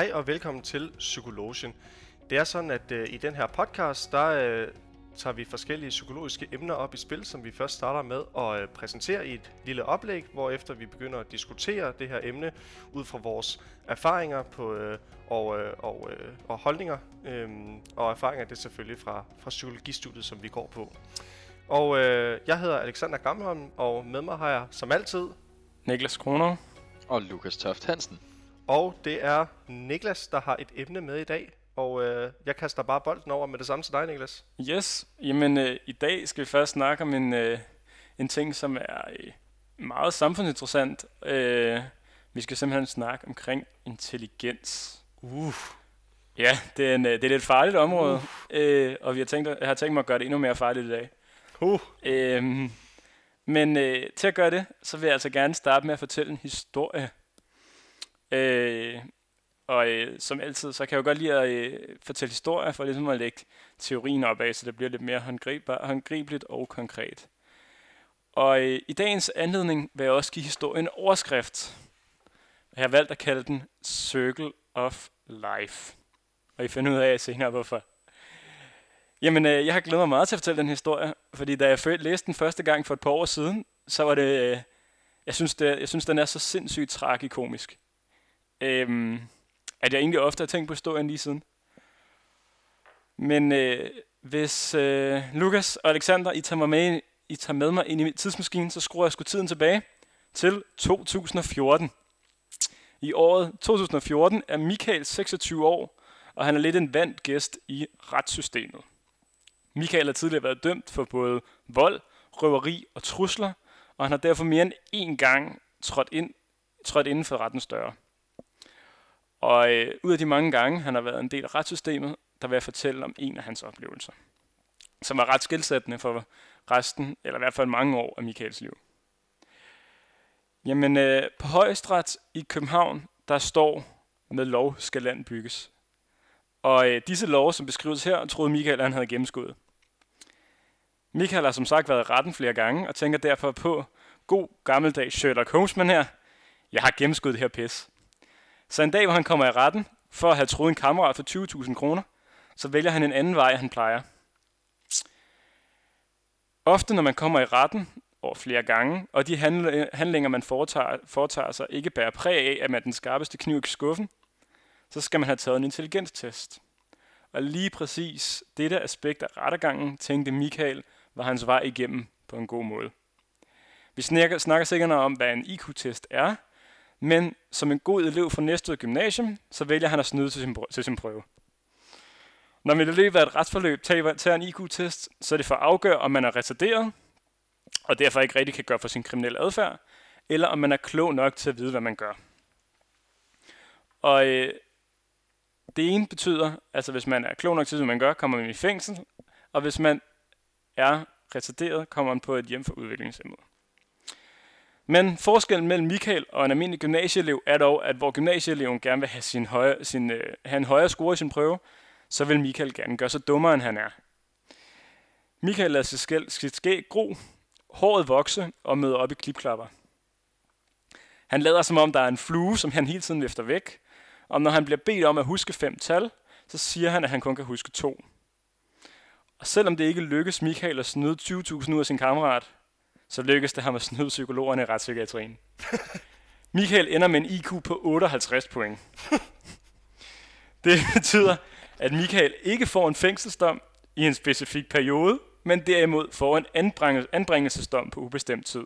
Hej og velkommen til Psykologien. Det er sådan, at øh, i den her podcast, der øh, tager vi forskellige psykologiske emner op i spil, som vi først starter med at øh, præsentere i et lille oplæg, hvorefter vi begynder at diskutere det her emne ud fra vores erfaringer på, øh, og, øh, og, øh, og holdninger. Øh, og erfaringer det er selvfølgelig fra, fra psykologistudiet, som vi går på. Og øh, jeg hedder Alexander Gammelholm, og med mig har jeg som altid Niklas Kroner. Og Lukas Toft Hansen. Og det er Niklas, der har et emne med i dag. Og øh, jeg kaster bare bolden over med det samme til dig, Niklas. Yes, jamen øh, i dag skal vi først snakke om en, øh, en ting, som er øh, meget samfundsinteressant. Øh, vi skal simpelthen snakke omkring intelligens. Uh. Ja, det er, en, øh, det er et farligt område, uh. øh, og vi har tænkt, jeg har tænkt mig at gøre det endnu mere farligt i dag. Uh. Øh, men øh, til at gøre det, så vil jeg altså gerne starte med at fortælle en historie. Øh, og øh, som altid, så kan jeg jo godt lide at øh, fortælle historier, for ligesom at lægge teorien op af, så det bliver lidt mere håndgribeligt og konkret. Og øh, i dagens anledning vil jeg også give historien en overskrift. Jeg har valgt at kalde den Circle of Life. Og I finder ud af senere, hvorfor. Jamen, øh, jeg har glædet mig meget til at fortælle den historie, fordi da jeg læste den første gang for et par år siden, så var det, øh, jeg synes, det, jeg synes, den er så sindssygt tragikomisk. Øhm, at jeg egentlig ofte har tænkt på historien lige siden. Men øh, hvis øh, Lukas og Alexander, I tager, mig med, I tager med mig ind i tidsmaskinen, så skruer jeg sgu tiden tilbage til 2014. I året 2014 er Michael 26 år, og han er lidt en vandt gæst i retssystemet. Michael har tidligere været dømt for både vold, røveri og trusler, og han har derfor mere end én gang trådt, ind, trådt inden for rettens døre. Og øh, ud af de mange gange, han har været en del af retssystemet, der vil jeg fortælle om en af hans oplevelser, som var ret skilsættende for resten, eller i hvert fald mange år af Michaels liv. Jamen, øh, på Højesteret i København, der står, med lov skal land bygges. Og øh, disse love, som beskrives her, troede Michael, han havde gennemskuddet. Michael har som sagt været i retten flere gange, og tænker derfor på, god gammeldags Sherlock Holmes her, jeg har gennemskuddet det her pis. Så en dag, hvor han kommer i retten, for at have troet en kammerat for 20.000 kroner, så vælger han en anden vej, end han plejer. Ofte, når man kommer i retten over flere gange, og de handlinger, man foretager, foretager sig, ikke bærer præg af, at man er den skarpeste kniv i skuffen, så skal man have taget en intelligenstest. Og lige præcis dette aspekt af rettergangen, tænkte Michael, var hans vej igennem på en god måde. Vi snakker, snakker sikkert om, hvad en IQ-test er, men som en god elev fra næste gymnasium, så vælger han at snyde til sin, til sin prøve. Når man i løbet af et retsforløb tager, tager en IQ-test, så er det for at afgøre, om man er retarderet, og derfor ikke rigtig kan gøre for sin kriminelle adfærd, eller om man er klog nok til at vide, hvad man gør. Og øh, det ene betyder, altså hvis man er klog nok til, hvad man gør, kommer man i fængsel, og hvis man er retarderet, kommer man på et hjem for udviklingshemmede. Men forskellen mellem Michael og en almindelig gymnasieelev er dog, at hvor gymnasieeleven gerne vil have, sin høje, sin, øh, have en højere score i sin prøve, så vil Michael gerne gøre sig dummere, end han er. Michael lader sit, skæld, sit skæg gro, håret vokse og møder op i klipklapper. Han lader som om, der er en flue, som han hele tiden vifter væk, og når han bliver bedt om at huske fem tal, så siger han, at han kun kan huske to. Og selvom det ikke lykkes Michael at snyde 20.000 ud af sin kammerat, så lykkes det ham at snyde psykologerne i retspsykiatrien. Michael ender med en IQ på 58 point. Det betyder, at Michael ikke får en fængselsdom i en specifik periode, men derimod får en anbringelsesdom på ubestemt tid.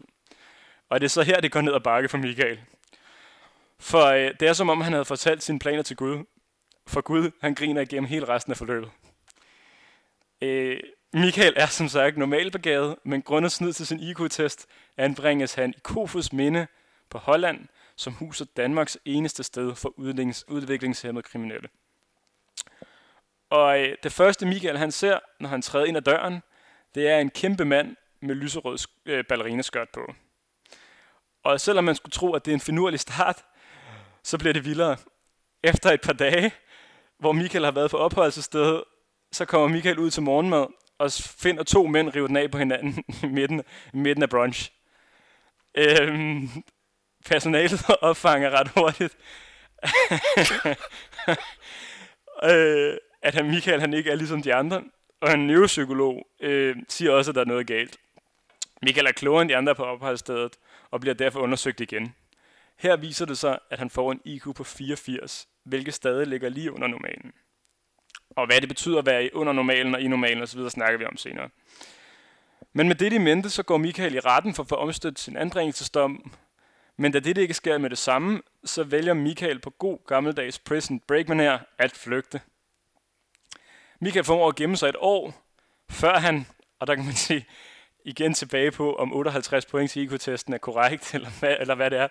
Og det er så her, det går ned ad bakke for Michael. For øh, det er som om, han havde fortalt sine planer til Gud. For Gud, han griner igennem hele resten af forløbet. Øh, Michael er som sagt normalbegavet, men grundet snyd til sin IQ-test anbringes han i Kofus Minde på Holland, som huser Danmarks eneste sted for udviklingshemmede kriminelle. Og øh, det første Michael han ser, når han træder ind ad døren, det er en kæmpe mand med lyserød øh, ballerinaskørt på. Og selvom man skulle tro, at det er en finurlig start, så bliver det vildere. Efter et par dage, hvor Michael har været på opholdelsesstedet, så kommer Michael ud til morgenmad og finder to mænd rive den af på hinanden i midten, i midten af brunch. Øhm, personalet opfanger ret hurtigt, øh, at han, Michael han ikke er ligesom de andre. Og en neuropsykolog øh, siger også, at der er noget galt. Michael er klogere end de andre på opholdsstedet, og bliver derfor undersøgt igen. Her viser det sig, at han får en IQ på 84, hvilket stadig ligger lige under normalen. Og hvad det betyder at være under normalen og i normalen osv., snakker vi om senere. Men med det i mente, så går Michael i retten for at få omstødt sin anbringelsesdom. Men da det ikke sker med det samme, så vælger Michael på god gammeldags prison breakman her at flygte. Michael formår at gemme sig et år, før han, og der kan man se igen tilbage på, om 58 point til IQ-testen e er korrekt, eller hvad, eller hvad det er.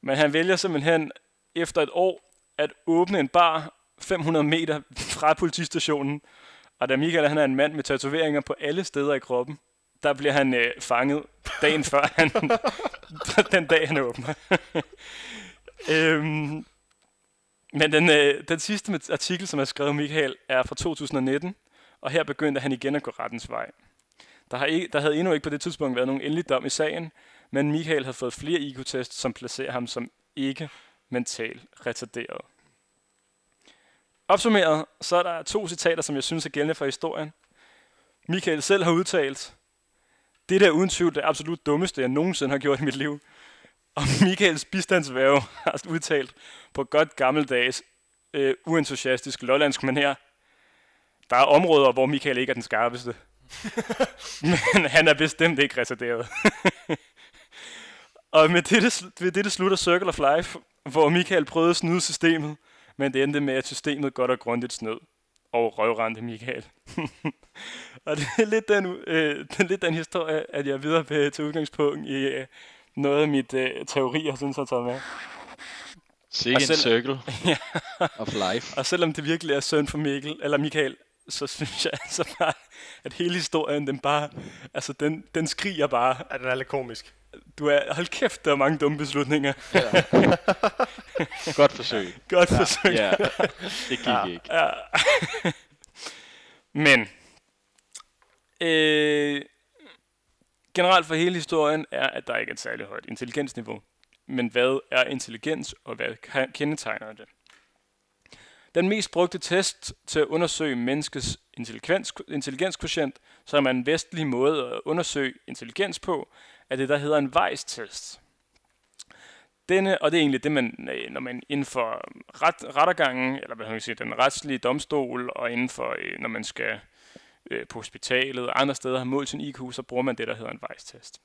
Men han vælger simpelthen efter et år at åbne en bar 500 meter fra politistationen. Og da Michael han er en mand med tatoveringer på alle steder i kroppen, der bliver han øh, fanget dagen før han, den dag han åbner. øhm, men den, øh, den sidste artikel, som er skrevet Michael, er fra 2019, og her begyndte han igen at gå rettens vej. Der, har ikke, der havde endnu ikke på det tidspunkt været nogen endelig dom i sagen, men Michael havde fået flere IQ-tests, som placerer ham som ikke mentalt retarderet. Opsummeret, så er der to citater, som jeg synes er gældende for historien. Michael selv har udtalt, det der uden tvivl det absolut dummeste, jeg nogensinde har gjort i mit liv. Og Michaels bistandsværge har udtalt på godt gammeldags, øh, uentusiastisk lollandsk manér. Der er områder, hvor Michael ikke er den skarpeste. Men han er bestemt ikke retarderet. og med det, med det slutter Circle of Life, hvor Michael prøvede at snyde systemet, men det endte med, at systemet godt og grundigt snød og røvrendte Michael. og det er, lidt den, øh, det er lidt den historie, at jeg videre vil til udgangspunkt i øh, noget af mit øh, teori, jeg synes, jeg har taget med. Sikke en selv, circle ja. of life. Og selvom det virkelig er søn for Mikkel, eller Michael, så synes jeg altså bare, at hele historien, den bare, altså den, den skriger bare. Ja, den er lidt komisk. Du er, hold kæft, der er mange dumme beslutninger. Ja. Godt forsøg. Godt ja. forsøg. Ja, det gik ja. ikke. Ja. Men, øh, generelt for hele historien er, at der ikke er et særligt højt intelligensniveau. Men hvad er intelligens, og hvad kendetegner det? Den mest brugte test til at undersøge menneskets intelligens, intelligenskotient, som er en vestlig måde at undersøge intelligens på, er det, der hedder en vejstest. Denne, og det er egentlig det, man, øh, når man inden for ret, rettergangen, eller hvad man sige, den retslige domstol, og inden for, øh, når man skal øh, på hospitalet og andre steder har målt sin IQ, så bruger man det, der hedder en vejstest.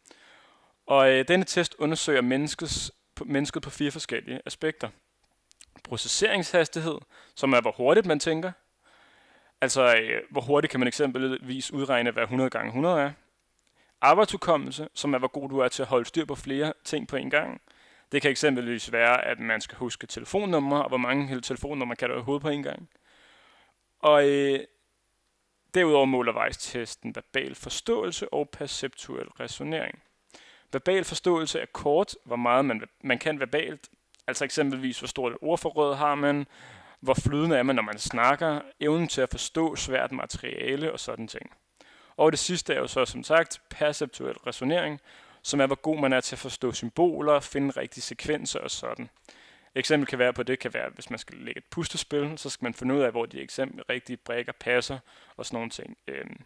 Og øh, denne test undersøger menneskets, mennesket på fire forskellige aspekter. Processeringshastighed, som er, hvor hurtigt man tænker. Altså, øh, hvor hurtigt kan man eksempelvis udregne, hvad 100 gange 100 er. Arbejdsudkommelse, som er, hvor god du er til at holde styr på flere ting på en gang. Det kan eksempelvis være, at man skal huske telefonnummer, og hvor mange telefonnumre kan du overhovedet på en gang. Og øh, derudover måler vejstesten verbal forståelse og perceptuel resonering. Verbal forståelse er kort, hvor meget man, man kan verbalt, altså eksempelvis hvor stort et ordforråd har man, hvor flydende er man, når man snakker, evnen til at forstå svært materiale og sådan ting. Og det sidste er jo så som sagt perceptuel resonering, som er, hvor god man er til at forstå symboler, finde rigtige sekvenser og sådan. Et eksempel kan være på det, kan være, hvis man skal lægge et pustespil, så skal man finde ud af, hvor de eksempel rigtige brækker passer og sådan nogle ting. Øhm,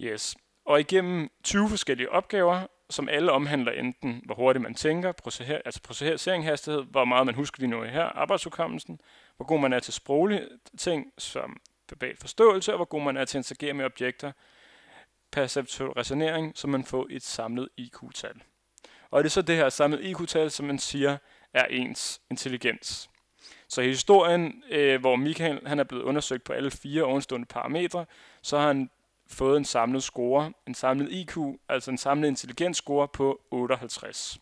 yes. Og igennem 20 forskellige opgaver, som alle omhandler enten, hvor hurtigt man tænker, processer, altså processeringshastighed, hvor meget man husker lige nu her, arbejdsudkommelsen, hvor god man er til sproglige ting, som verbal forståelse, og hvor god man er til at interagere med objekter, perceptuel resonering, så man får et samlet IQ-tal. Og det er så det her samlede IQ-tal, som man siger er ens intelligens. Så i historien, øh, hvor Michael han er blevet undersøgt på alle fire ovenstående parametre, så har han fået en samlet score, en samlet IQ, altså en samlet intelligensscore på 58.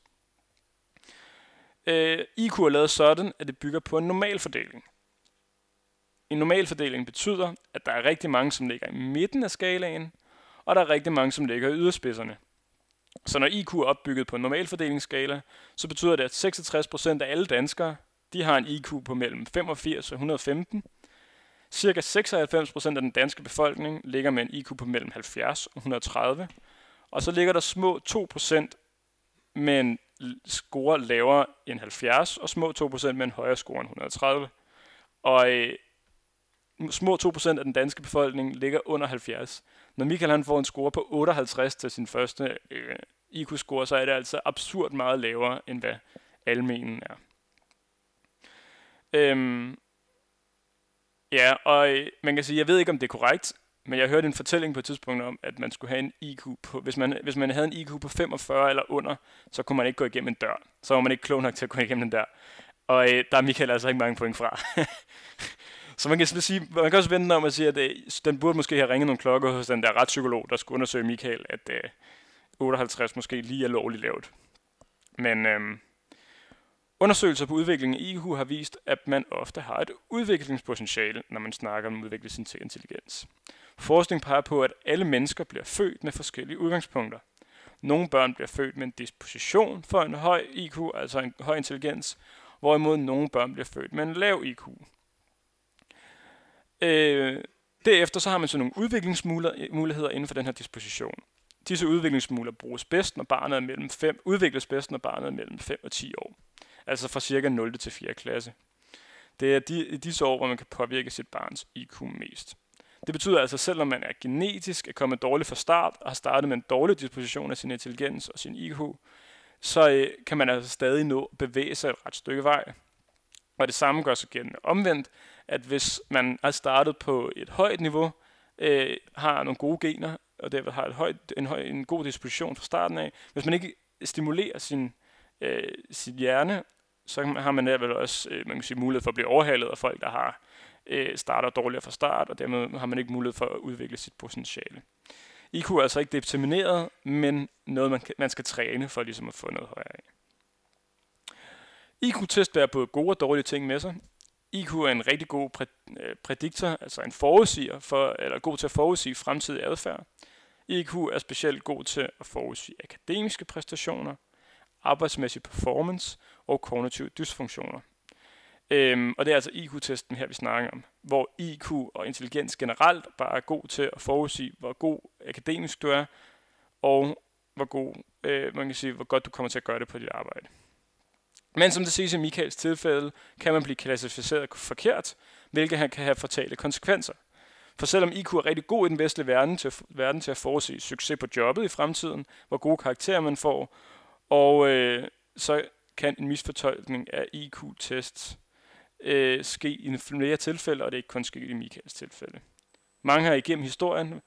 Øh, IQ er lavet sådan, at det bygger på en normalfordeling. En normalfordeling betyder, at der er rigtig mange, som ligger i midten af skalaen, og der er rigtig mange, som ligger i yderspidserne. Så når IQ er opbygget på en normalfordelingsskala, så betyder det, at 66% af alle danskere, de har en IQ på mellem 85 og 115. Cirka 96% af den danske befolkning ligger med en IQ på mellem 70 og 130. Og så ligger der små 2% med en score lavere end 70, og små 2% med en højere score end 130. Og øh, små 2% af den danske befolkning ligger under 70. Når Michael han får en score på 58 til sin første øh, IQ-score, så er det altså absurd meget lavere, end hvad almenen er. Øhm, ja, og øh, man kan sige, jeg ved ikke, om det er korrekt, men jeg hørte en fortælling på et tidspunkt om, at man skulle have en IQ på, hvis man, hvis man havde en IQ på 45 eller under, så kunne man ikke gå igennem en dør. Så var man ikke klog nok til at gå igennem den dør. Og øh, der er Michael altså ikke mange point fra. så man kan, sige, man kan også vente om at sige, at øh, den burde måske have ringet nogle klokker hos den der retspsykolog, der skulle undersøge Michael, at øh, 58 måske lige er lovligt lavt. Men øh, undersøgelser på udviklingen i IQ har vist, at man ofte har et udviklingspotentiale, når man snakker om at udvikle sin intelligens. Forskning peger på, at alle mennesker bliver født med forskellige udgangspunkter. Nogle børn bliver født med en disposition for en høj IQ, altså en høj intelligens, hvorimod nogle børn bliver født med en lav IQ. Øh, derefter så har man så nogle udviklingsmuligheder øh, inden for den her disposition. Disse udviklingsmuligheder bruges bedst, når barnet er mellem 5, udvikles bedst, når barnet er mellem 5 og 10 år. Altså fra cirka 0. til 4. klasse. Det er de, disse år, hvor man kan påvirke sit barns IQ mest. Det betyder altså, at selvom man er genetisk er kommet dårligt fra start og har startet med en dårlig disposition af sin intelligens og sin IQ, så øh, kan man altså stadig nå at bevæge sig et ret stykke vej. Og det samme gør sig gældende omvendt, at hvis man er startet på et højt niveau, øh, har nogle gode gener, og derved har et højt, en, høj, en god disposition fra starten af, hvis man ikke stimulerer sin, øh, sin hjerne, så har man derved også øh, man kan sige, mulighed for at blive overhalet af folk, der har øh, starter dårligere fra start, og dermed har man ikke mulighed for at udvikle sit potentiale. IQ er altså ikke determineret, men noget, man, kan, man skal træne for ligesom at få noget højere af. IQ-test bærer både gode og dårlige ting med sig. IQ er en rigtig god præ- øh, prædiktor, altså en forudsiger, for, eller god til at forudsige fremtidig adfærd. IQ er specielt god til at forudsige akademiske præstationer, arbejdsmæssig performance og kognitive dysfunktioner. Øhm, og det er altså IQ-testen her, vi snakker om, hvor IQ og intelligens generelt bare er god til at forudsige, hvor god akademisk du er, og hvor, god, øh, man kan sige, hvor godt du kommer til at gøre det på dit arbejde. Men som det ses i Michaels tilfælde, kan man blive klassificeret forkert, hvilket kan have fatale konsekvenser. For selvom IQ er rigtig god i den vestlige verden til, verden til at forudse succes på jobbet i fremtiden, hvor gode karakterer man får, og øh, så kan en misfortolkning af IQ-tests øh, ske i flere tilfælde, og det er ikke kun sket i Michaels tilfælde. Mange har igennem historien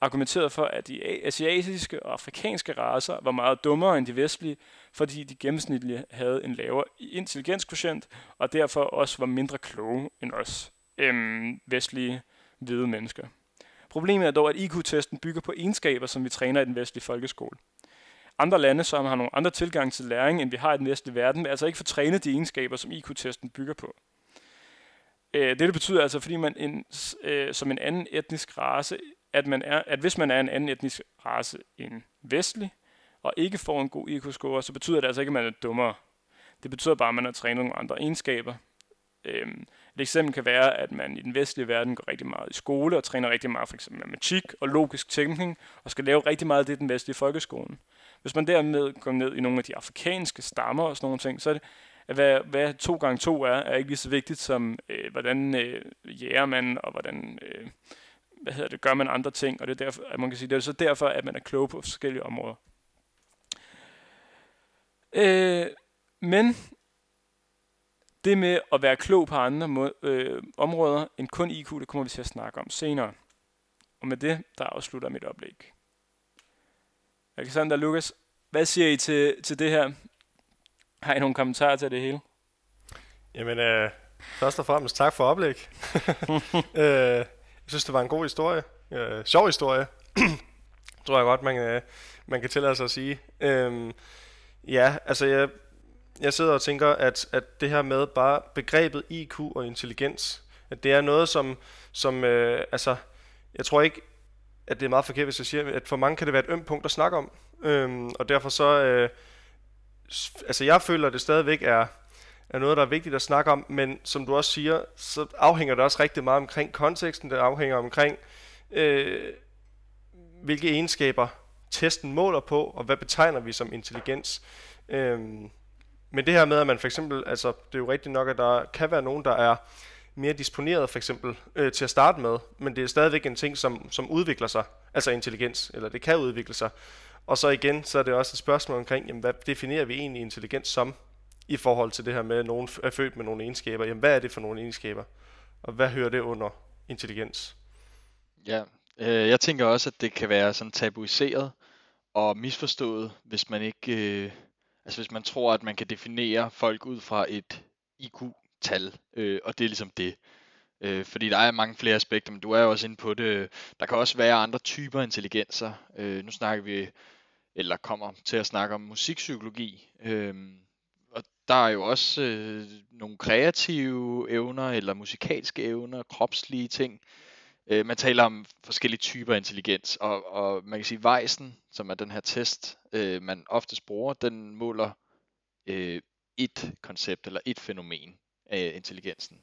argumenterede for, at de asiatiske og afrikanske raser var meget dummere end de vestlige, fordi de gennemsnitligt havde en lavere intelligenskvotient, og derfor også var mindre kloge end os øhm, vestlige hvide mennesker. Problemet er dog, at IQ-testen bygger på egenskaber, som vi træner i den vestlige folkeskole. Andre lande, som har nogle andre tilgang til læring, end vi har i den vestlige verden, vil altså ikke få trænet de egenskaber, som IQ-testen bygger på. Øh, det betyder altså, fordi man en, øh, som en anden etnisk race, at, man er, at hvis man er en anden etnisk race end vestlig, og ikke får en god IQ-score, så betyder det altså ikke, at man er dummere. Det betyder bare, at man har trænet nogle andre egenskaber. Øhm, et eksempel kan være, at man i den vestlige verden går rigtig meget i skole og træner rigtig meget for eksempel matematik og logisk tænkning, og skal lave rigtig meget af det i den vestlige folkeskolen. Hvis man dermed går ned i nogle af de afrikanske stammer og sådan nogle ting, så er det, hvad, hvad to gange to er, er ikke lige så vigtigt som, øh, hvordan øh, jæger man, og hvordan øh, hvad hedder det, gør man andre ting, og det er derfor, at man kan sige, det er så derfor, at man er klog på forskellige områder. Øh, men det med at være klog på andre må, øh, områder end kun IQ, det kommer vi til at snakke om senere. Og med det, der afslutter mit oplæg. Alexander Lukas, hvad siger I til, til det her? Har I nogle kommentarer til det hele? Jamen, øh, først og fremmest tak for oplæg. øh, synes, det var en god historie. Øh, sjov historie. tror jeg godt, man, øh, man kan tillade sig at sige. Øh, ja, altså jeg, jeg sidder og tænker, at, at det her med bare begrebet IQ og intelligens, at det er noget, som, som øh, altså, jeg tror ikke, at det er meget forkert, hvis jeg siger, at for mange kan det være et ømt punkt at snakke om. Øhm, og derfor så, øh, altså jeg føler, at det stadigvæk er, er noget, der er vigtigt at snakke om, men som du også siger, så afhænger det også rigtig meget omkring konteksten, det afhænger omkring, øh, hvilke egenskaber testen måler på, og hvad betegner vi som intelligens. Øh, men det her med, at man for eksempel, altså det er jo rigtigt nok, at der kan være nogen, der er mere disponeret for eksempel øh, til at starte med, men det er stadigvæk en ting, som, som udvikler sig, altså intelligens, eller det kan udvikle sig. Og så igen, så er det også et spørgsmål omkring, jamen, hvad definerer vi egentlig intelligens som, i forhold til det her med, at nogen er født med nogle egenskaber. Jamen, hvad er det for nogle egenskaber? Og hvad hører det under intelligens? Ja, øh, jeg tænker også, at det kan være sådan tabuiseret og misforstået, hvis man ikke, øh, altså hvis man tror, at man kan definere folk ud fra et IQ-tal, øh, og det er ligesom det. Øh, fordi der er mange flere aspekter, men du er jo også inde på det. Der kan også være andre typer intelligenser. Øh, nu snakker vi, eller kommer til at snakke om musikpsykologi. Øh, der er jo også øh, nogle kreative evner, eller musikalske evner, kropslige ting. Øh, man taler om forskellige typer intelligens, og, og man kan sige, Weisen, som er den her test, øh, man oftest bruger, den måler øh, et koncept eller et fænomen af intelligensen.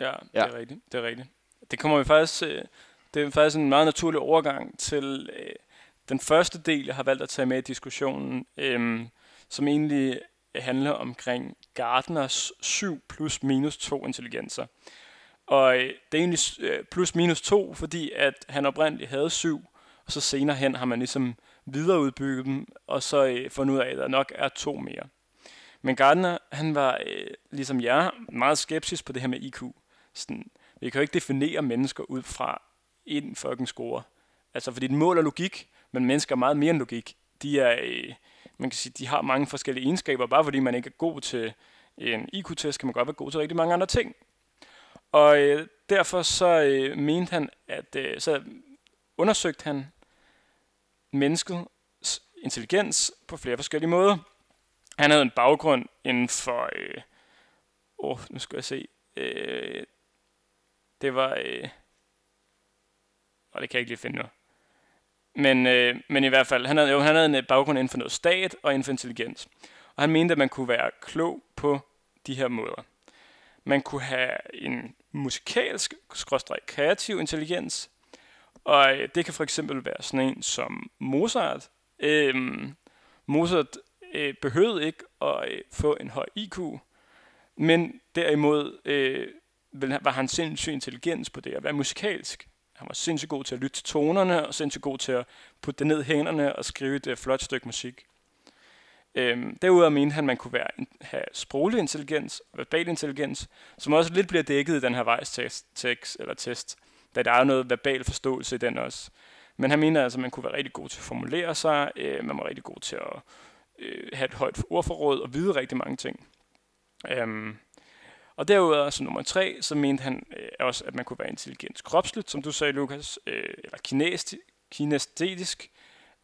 Ja, det ja. er rigtigt. Det er rigtigt. Det kommer vi faktisk, øh, det er faktisk en meget naturlig overgang til øh, den første del, jeg har valgt at tage med i diskussionen, øh, som egentlig handler omkring Gardners 7 plus minus 2 intelligenser. Og øh, det er egentlig øh, plus minus 2, fordi at han oprindeligt havde 7, og så senere hen har man ligesom videreudbygget dem, og så øh, fundet ud af, at der nok er to mere. Men Gardner, han var ligesom jeg meget skeptisk på det her med IQ. Sådan, vi kan jo ikke definere mennesker ud fra en fucking score. Altså, fordi det måler logik, men mennesker er meget mere end logik. De er, øh, man kan sige, de har mange forskellige egenskaber. Bare fordi man ikke er god til en IQ-test, kan man godt være god til rigtig mange andre ting. Og øh, derfor så øh, mente han, at øh, så undersøgte han menneskets intelligens på flere forskellige måder. Han havde en baggrund inden for, øh, oh, nu skal jeg se, øh, det var, øh, og det kan jeg ikke lige finde noget. Men, øh, men i hvert fald, han havde, jo, han havde en øh, baggrund inden for noget stat og inden for intelligens. Og han mente, at man kunne være klog på de her måder. Man kunne have en musikalsk, kreativ intelligens, og øh, det kan for eksempel være sådan en som Mozart. Øhm, Mozart øh, behøvede ikke at øh, få en høj IQ, men derimod øh, var han sindssygt intelligens på det at være musikalsk. Han var sindssygt god til at lytte til tonerne, og sindssygt god til at putte det ned i hænderne og skrive et uh, flot stykke musik. Øhm, derudover mente han, at man kunne være, have sproglig intelligens, verbal intelligens, som også lidt bliver dækket i den her vejstest, tekst, eller test, da der er noget verbal forståelse i den også. Men han mener altså, at man kunne være rigtig god til at formulere sig, øh, man var rigtig god til at øh, have et højt ordforråd og vide rigtig mange ting. Øhm, og derudover, så nummer tre, så mente han øh, også, at man kunne være intelligens kropsligt, som du sagde, Lukas, øh, eller kinesti, kinestetisk.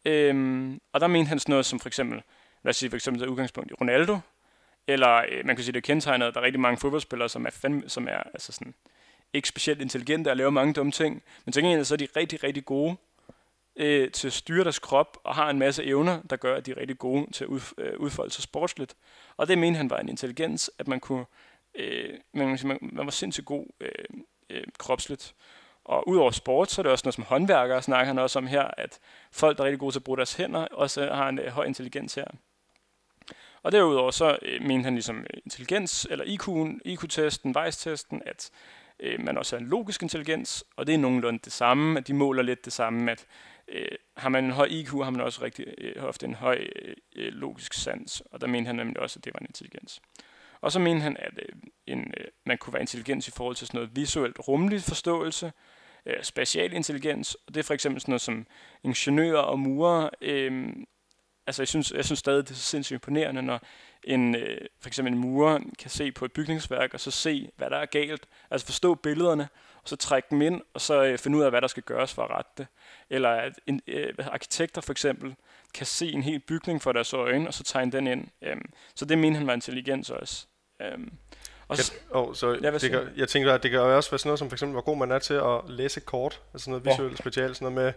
Øhm, og der mente han sådan noget som for eksempel, lad os sige for eksempel udgangspunkt i Ronaldo, eller øh, man kan sige, det er kendetegnet, at der er rigtig mange fodboldspillere, som er, fandme, som er altså sådan, ikke specielt intelligente og laver mange dumme ting, men til gengæld så er de rigtig, rigtig gode øh, til at styre deres krop, og har en masse evner, der gør, at de er rigtig gode til at ud, øh, udfolde sig sportsligt. Og det mente han var en intelligens, at man kunne øh, men man, man var sindssygt god øh, øh, kropsligt. Og udover sport, så er det også noget som håndværkere, snakker han også om her, at folk, der er rigtig gode til at bruge deres hænder, også har en øh, høj intelligens her. Og derudover så øh, mente han ligesom øh, intelligens, eller IQ'en, IQ-testen, vejstesten, at øh, man også har en logisk intelligens, og det er nogenlunde det samme, at de måler lidt det samme, at øh, har man en høj IQ, har man også rigtig øh, ofte en høj øh, øh logisk sans, og der mente han nemlig også, at det var en intelligens. Og så mente han, at øh, en, øh, man kunne være intelligens i forhold til sådan noget visuelt rumlig forståelse, øh, spatial intelligens, og det er for eksempel sådan noget som ingeniører og murer. Øh, altså jeg synes, jeg synes stadig, det er sindssygt imponerende, når en, øh, for eksempel en murer kan se på et bygningsværk, og så se, hvad der er galt. Altså forstå billederne, og så trække dem ind, og så øh, finde ud af, hvad der skal gøres for at rette det. Eller at en, øh, arkitekter for eksempel kan se en hel bygning for deres øjne, og så tegne den ind. Øhm, så det mener han var intelligens også. Øhm, og så, oh, så jeg, det kan, jeg tænker, at det kan også være sådan noget som for eksempel, hvor god man er til at læse kort, altså noget visuelt oh. specielt, sådan noget med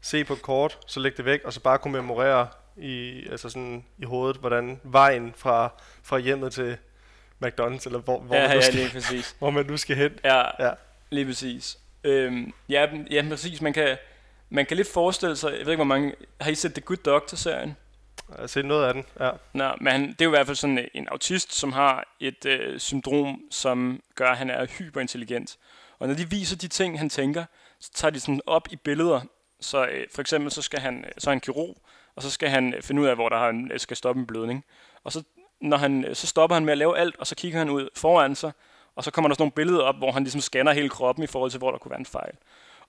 se på et kort, så lægge det væk, og så bare kunne memorere i, altså sådan i hovedet, hvordan vejen fra, fra hjemmet til McDonald's, eller hvor, hvor, ja, man, ja, nu skal, lige præcis. hvor man nu skal hen. Ja, ja. lige præcis. Øhm, ja, ja, præcis. Man kan, man kan lidt forestille sig, jeg ved ikke, hvor mange... Har I set The Good Doctor-serien? Jeg har set noget af den, ja. Nå, men han, det er jo i hvert fald sådan en autist, som har et øh, syndrom, som gør, at han er hyperintelligent. Og når de viser de ting, han tænker, så tager de sådan op i billeder. Så øh, for eksempel, så, skal han, så er han kirurg, og så skal han finde ud af, hvor der han skal stoppe en blødning. Og så, når han, så stopper han med at lave alt, og så kigger han ud foran sig, og så kommer der sådan nogle billeder op, hvor han ligesom scanner hele kroppen i forhold til, hvor der kunne være en fejl.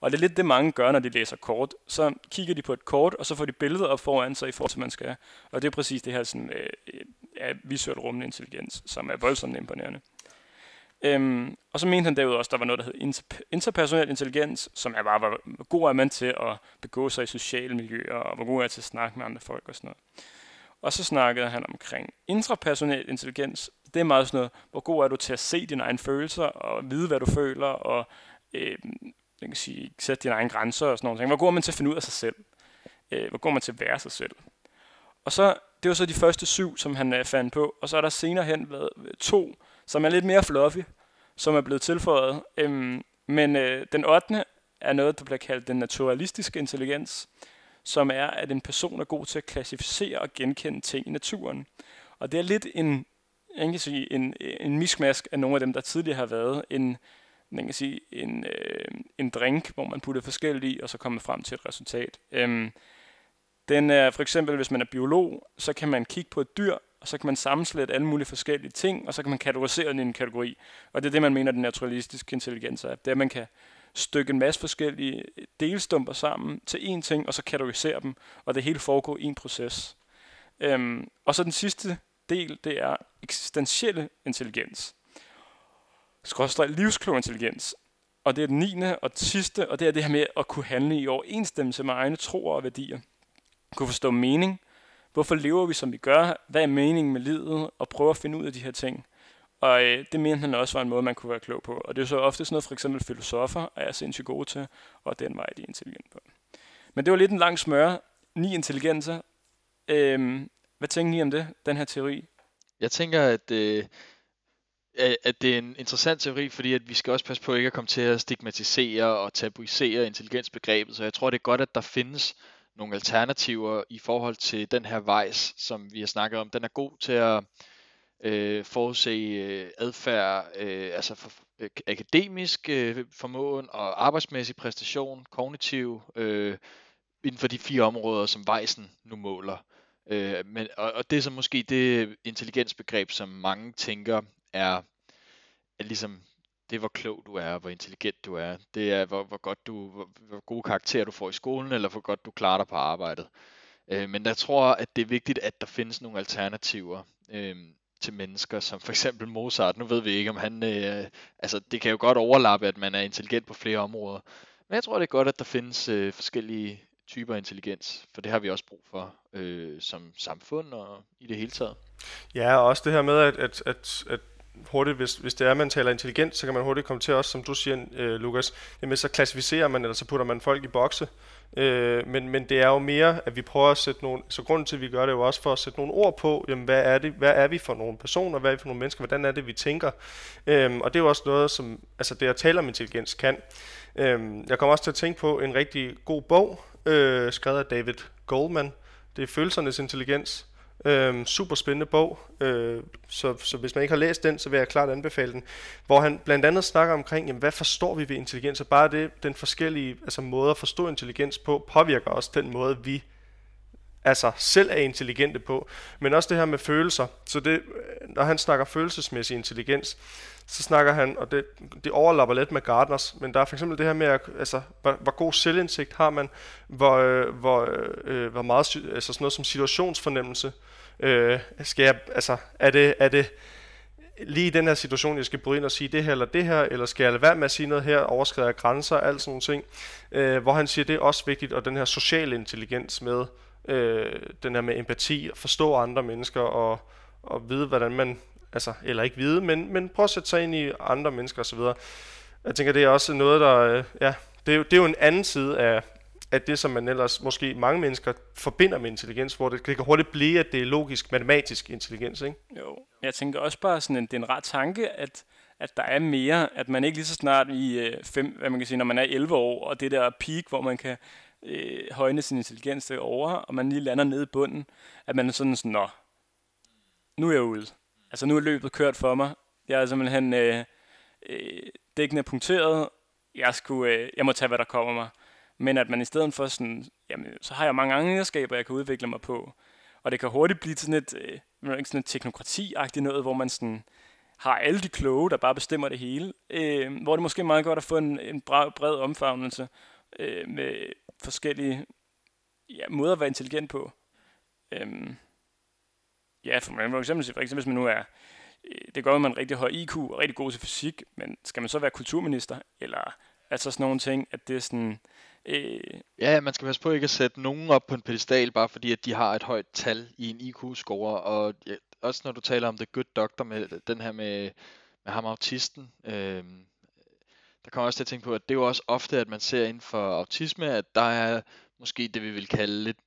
Og det er lidt det, mange gør, når de læser kort. Så kigger de på et kort, og så får de billeder op foran sig i forhold til, man skal. Og det er præcis det her sådan, øh, øh, visuelt rummende intelligens, som er voldsomt imponerende. Øhm, og så mente han derudover også, at der var noget, der hed inter- interpersonel intelligens, som er bare, hvor god er man til at begå sig i sociale miljøer, og hvor god er man til at snakke med andre folk og sådan noget. Og så snakkede han omkring intrapersonel intelligens. Det er meget sådan noget, hvor god er du til at se dine egne følelser, og vide, hvad du føler, og øh, man kan sige, sætte dine egne grænser og sådan noget. Hvor god er man til at finde ud af sig selv? Øh, hvor god er man til at være sig selv? Og så, det var så de første syv, som han øh, fandt på, og så er der senere hen været to, som er lidt mere fluffy, som er blevet tilføjet. Øhm, men øh, den 8. er noget, der bliver kaldt den naturalistiske intelligens, som er, at en person er god til at klassificere og genkende ting i naturen. Og det er lidt en, jeg kan sige, en, en miskmask af nogle af dem, der tidligere har været. En, man kan sige, en, øh, en drink, hvor man putter forskellige i, og så kommer frem til et resultat. Øhm, den er for eksempel, hvis man er biolog, så kan man kigge på et dyr, og så kan man sammenslætte alle mulige forskellige ting, og så kan man kategorisere den i en kategori. Og det er det, man mener, den naturalistiske intelligens er. Det er, at man kan stykke en masse forskellige delstumper sammen til én ting, og så kategorisere dem, og det hele foregår i en proces. Øhm, og så den sidste del, det er eksistentielle intelligens. Skrådstræk livsklog intelligens. Og det er den 9. og sidste, og det er det her med at kunne handle i overensstemmelse med egne troer og værdier. Kunne forstå mening, Hvorfor lever vi, som vi gør? Hvad er meningen med livet? Og prøve at finde ud af de her ting. Og øh, det mente han også var en måde, man kunne være klog på. Og det er så ofte sådan noget, for eksempel filosofer er sindssygt gode til, og den vej de er intelligent på. Men det var lidt en lang smør. Ni intelligenser. Øhm, hvad tænker I om det, den her teori? Jeg tænker, at, øh, at det er en interessant teori, fordi at vi skal også passe på ikke at komme til at stigmatisere og tabuisere intelligensbegrebet. Så jeg tror, det er godt, at der findes nogle alternativer i forhold til den her vejs, som vi har snakket om. Den er god til at øh, forudse øh, adfærd, øh, altså for, øh, akademisk øh, formåen og arbejdsmæssig præstation, kognitiv, øh, inden for de fire områder, som vejsen nu måler. Øh, men, og, og det er så måske det intelligensbegreb, som mange tænker er, at ligesom det er, hvor klog du er, hvor intelligent du er. Det er, hvor, hvor godt du, hvor, hvor gode karakterer du får i skolen, eller hvor godt du klarer dig på arbejdet. Øh, men jeg tror, at det er vigtigt, at der findes nogle alternativer øh, til mennesker, som for eksempel Mozart. Nu ved vi ikke, om han... Øh, altså, det kan jo godt overlappe, at man er intelligent på flere områder. Men jeg tror, det er godt, at der findes øh, forskellige typer intelligens, for det har vi også brug for øh, som samfund og i det hele taget. Ja, og også det her med, at, at, at, at hurtigt, hvis, hvis det er, at man taler intelligent, så kan man hurtigt komme til os, som du siger, øh, Lukas, jamen så klassificerer man, eller så putter man folk i bokse. Øh, men, men det er jo mere, at vi prøver at sætte nogle, så grunden til, at vi gør det, er jo også for at sætte nogle ord på, jamen hvad er, det, hvad er vi for nogle personer, hvad er vi for nogle mennesker, hvordan er det, vi tænker. Øh, og det er jo også noget, som, altså det at tale om intelligens kan. Øh, jeg kommer også til at tænke på en rigtig god bog, øh, skrevet af David Goldman, det er Følelsernes Intelligens, Øhm, super spændende bog, øh, så, så hvis man ikke har læst den, så vil jeg klart anbefale den. Hvor han blandt andet snakker omkring, jamen, hvad forstår vi ved intelligens, og bare det, den forskellige altså, måder at forstå intelligens på, påvirker også den måde, vi altså selv er intelligente på. Men også det her med følelser. Så det, når han snakker følelsesmæssig intelligens, så snakker han, og det, det overlapper lidt med Gardners, men der er for eksempel det her med, at, altså, hvor, hvor god selvindsigt har man, hvor, øh, hvor, øh, hvor meget, altså sådan noget som situationsfornemmelse, øh, skal jeg, altså, er det, er det lige i den her situation, jeg skal bryde ind og sige det her eller det her, eller skal jeg lade være med at sige noget her, overskride jeg grænser, alt sådan nogle ting, øh, hvor han siger, det er også vigtigt, og den her sociale intelligens med, øh, den her med empati, at forstå andre mennesker, og, og vide, hvordan man altså, eller ikke vide, men, men prøve at sætte sig ind i andre mennesker osv. Jeg tænker, det er også noget, der, øh, ja, det er, jo, det er jo en anden side af, af det, som man ellers måske mange mennesker forbinder med intelligens, hvor det, det kan hurtigt blive, at det er logisk, matematisk intelligens, ikke? Jo, jeg tænker også bare sådan, en, det er en ret tanke, at, at der er mere, at man ikke lige så snart i øh, fem, hvad man kan sige, når man er 11 år, og det der peak, hvor man kan øh, højne sin intelligens derovre, og man lige lander nede i bunden, at man er sådan sådan, nå, nu er jeg ude. Altså nu er løbet kørt for mig. Jeg er simpelthen øh, øh, dækkende punkteret. Jeg, skulle, øh, jeg må tage, hvad der kommer mig. Men at man i stedet for sådan, jamen, så har jeg mange andre egenskaber, jeg kan udvikle mig på. Og det kan hurtigt blive sådan et, øh, sådan et teknokrati-agtigt noget, hvor man sådan har alle de kloge, der bare bestemmer det hele. Øh, hvor det måske er meget godt at få en, en bred omfavnelse øh, med forskellige ja, måder at være intelligent på. Øhm, ja, for, man, for eksempel, for eksempel hvis man nu er, øh, det går, at man er rigtig høj IQ og rigtig god til fysik, men skal man så være kulturminister, eller altså sådan nogle ting, at det er sådan, Øh, ja, man skal passe på ikke at sætte nogen op på en pedestal, bare fordi at de har et højt tal i en IQ-score. Og ja, også når du taler om The Good Doctor, med den her med, med ham autisten, øh, der kommer også til at tænke på, at det er jo også ofte, at man ser inden for autisme, at der er måske det, vi vil kalde lidt